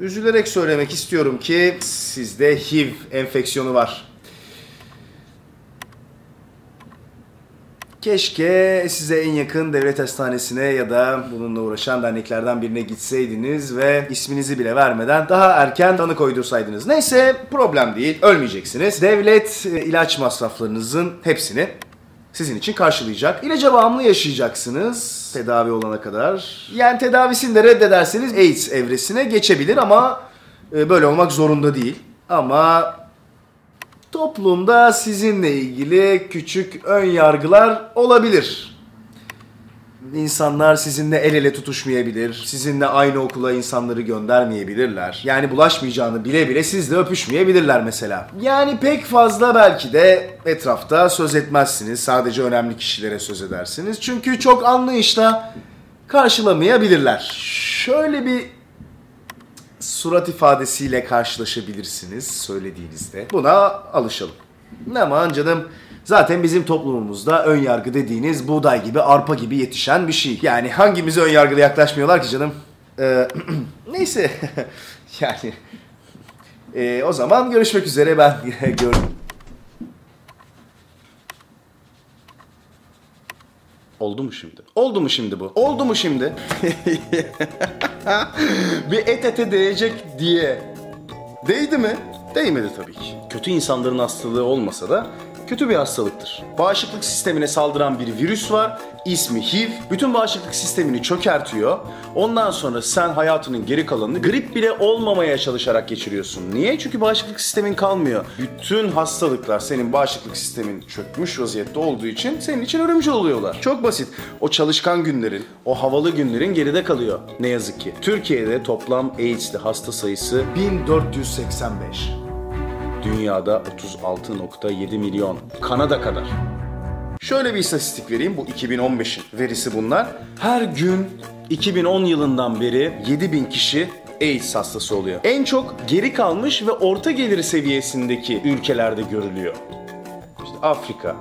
Üzülerek söylemek istiyorum ki sizde HIV enfeksiyonu var. Keşke size en yakın devlet hastanesine ya da bununla uğraşan derneklerden birine gitseydiniz ve isminizi bile vermeden daha erken tanı koydursaydınız. Neyse problem değil, ölmeyeceksiniz. Devlet e, ilaç masraflarınızın hepsini sizin için karşılayacak. İlaca bağımlı yaşayacaksınız tedavi olana kadar. Yani tedavisini de reddederseniz AIDS evresine geçebilir ama e, böyle olmak zorunda değil. Ama toplumda sizinle ilgili küçük ön yargılar olabilir. İnsanlar sizinle el ele tutuşmayabilir. Sizinle aynı okula insanları göndermeyebilirler. Yani bulaşmayacağını bile bile sizle öpüşmeyebilirler mesela. Yani pek fazla belki de etrafta söz etmezsiniz. Sadece önemli kişilere söz edersiniz. Çünkü çok anlayışla karşılamayabilirler. Şöyle bir surat ifadesiyle karşılaşabilirsiniz söylediğinizde. Buna alışalım. Aman canım zaten bizim toplumumuzda ön yargı dediğiniz buğday gibi arpa gibi yetişen bir şey. Yani hangimize ön yargılı yaklaşmıyorlar ki canım? Ee, neyse yani Ee, o zaman görüşmek üzere ben gördüm. Oldu mu şimdi? Oldu mu şimdi bu? Oldu mu şimdi? bir et ete değecek diye. Değdi mi? Değmedi tabii ki. Kötü insanların hastalığı olmasa da kötü bir hastalıktır. Bağışıklık sistemine saldıran bir virüs var. İsmi HIV. Bütün bağışıklık sistemini çökertiyor. Ondan sonra sen hayatının geri kalanını grip bile olmamaya çalışarak geçiriyorsun. Niye? Çünkü bağışıklık sistemin kalmıyor. Bütün hastalıklar senin bağışıklık sistemin çökmüş vaziyette olduğu için senin için ölümcül oluyorlar. Çok basit. O çalışkan günlerin, o havalı günlerin geride kalıyor. Ne yazık ki. Türkiye'de toplam AIDS'li hasta sayısı 1485. Dünyada 36.7 milyon. Kanada kadar. Şöyle bir istatistik vereyim. Bu 2015'in verisi bunlar. Her gün 2010 yılından beri 7000 kişi AIDS hastası oluyor. En çok geri kalmış ve orta gelir seviyesindeki ülkelerde görülüyor. İşte Afrika,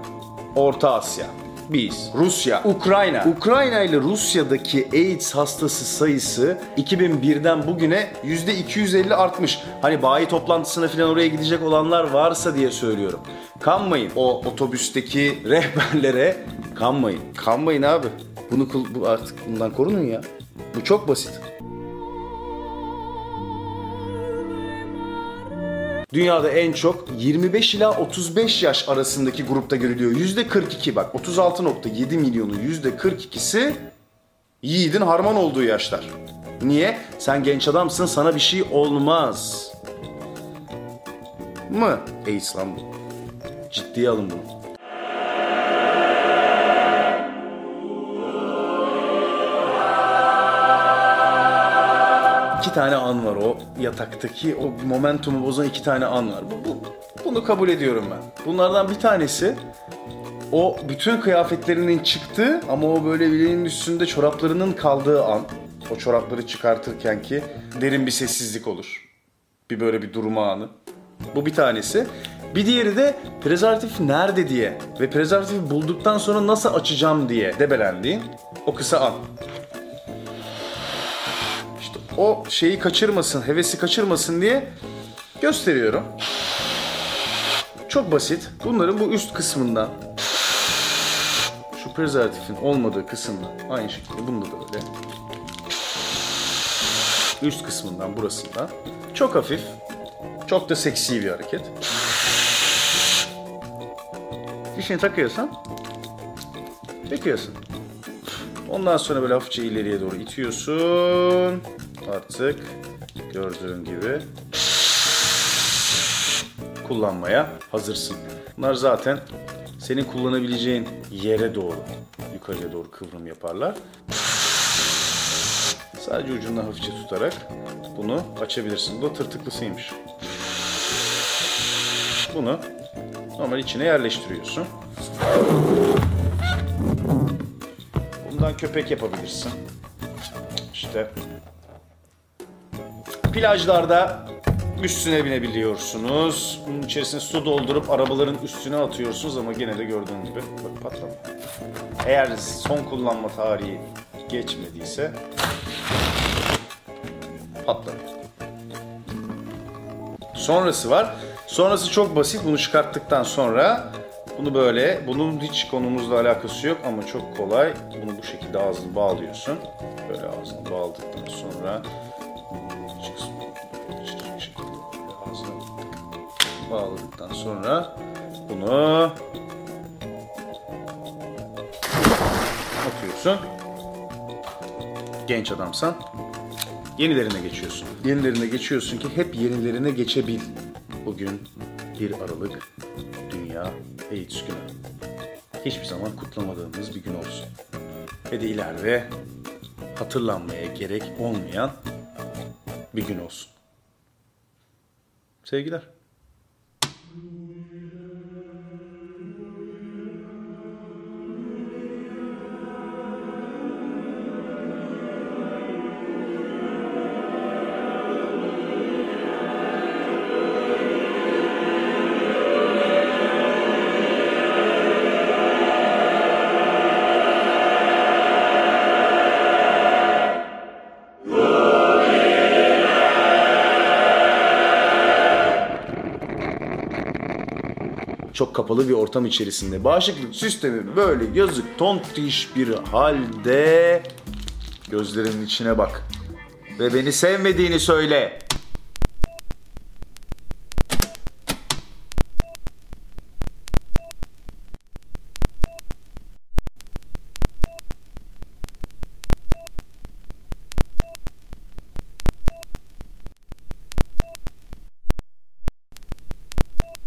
Orta Asya, biz, Rusya, Ukrayna. Ukrayna ile Rusya'daki AIDS hastası sayısı 2001'den bugüne %250 artmış. Hani bayi toplantısına falan oraya gidecek olanlar varsa diye söylüyorum. Kanmayın. O otobüsteki rehberlere kanmayın. Kanmayın abi. Bunu bu artık bundan korunun ya. Bu çok basit. Dünyada en çok 25 ila 35 yaş arasındaki grupta görülüyor. %42 bak 36.7 milyonun %42'si yiğidin harman olduğu yaşlar. Niye? Sen genç adamsın sana bir şey olmaz. Mı? Ey İslam bu. Ciddiye alın bunu. İki tane an var o yataktaki o momentumu bozan iki tane an var. Bu, bu, bunu kabul ediyorum ben. Bunlardan bir tanesi o bütün kıyafetlerinin çıktığı ama o böyle bileğinin üstünde çoraplarının kaldığı an. O çorapları çıkartırken ki derin bir sessizlik olur. Bir böyle bir durma anı. Bu bir tanesi. Bir diğeri de prezervatif nerede diye ve prezervatifi bulduktan sonra nasıl açacağım diye debelendiğin o kısa an. O şeyi kaçırmasın, hevesi kaçırmasın diye gösteriyorum. Çok basit. Bunların bu üst kısmından şu prezervatifin olmadığı kısımdan aynı şekilde bunda da böyle üst kısmından burasından çok hafif çok da seksi bir hareket. Dişini takıyorsan takıyorsun. Ondan sonra böyle hafifçe ileriye doğru itiyorsun. Artık gördüğün gibi kullanmaya hazırsın. Bunlar zaten senin kullanabileceğin yere doğru, yukarıya doğru kıvrım yaparlar. Sadece ucundan hafifçe tutarak bunu açabilirsin. Bu da tırtıklısıymış. Bunu normal içine yerleştiriyorsun. Bundan köpek yapabilirsin. İşte plajlarda üstüne binebiliyorsunuz. Bunun içerisine su doldurup arabaların üstüne atıyorsunuz ama gene de gördüğün gibi bak patlamıyor. Eğer son kullanma tarihi geçmediyse patlamıyor. Sonrası var. Sonrası çok basit. Bunu çıkarttıktan sonra bunu böyle, bunun hiç konumuzla alakası yok ama çok kolay. Bunu bu şekilde ağzını bağlıyorsun. Böyle ağzını bağladıktan sonra ağzını bağladıktan sonra bunu atıyorsun. Genç adamsan yenilerine geçiyorsun. Yenilerine geçiyorsun ki hep yenilerine geçebil. Bugün 1 Aralık Dünya AIDS Günü. Hiçbir zaman kutlamadığımız bir gün olsun. Ve de ileride hatırlanmaya gerek olmayan bir gün olsun. Sevgiler. Çok kapalı bir ortam içerisinde. Bağışıklık sistemi böyle yazık tontiş bir halde. Gözlerinin içine bak. Ve beni sevmediğini söyle.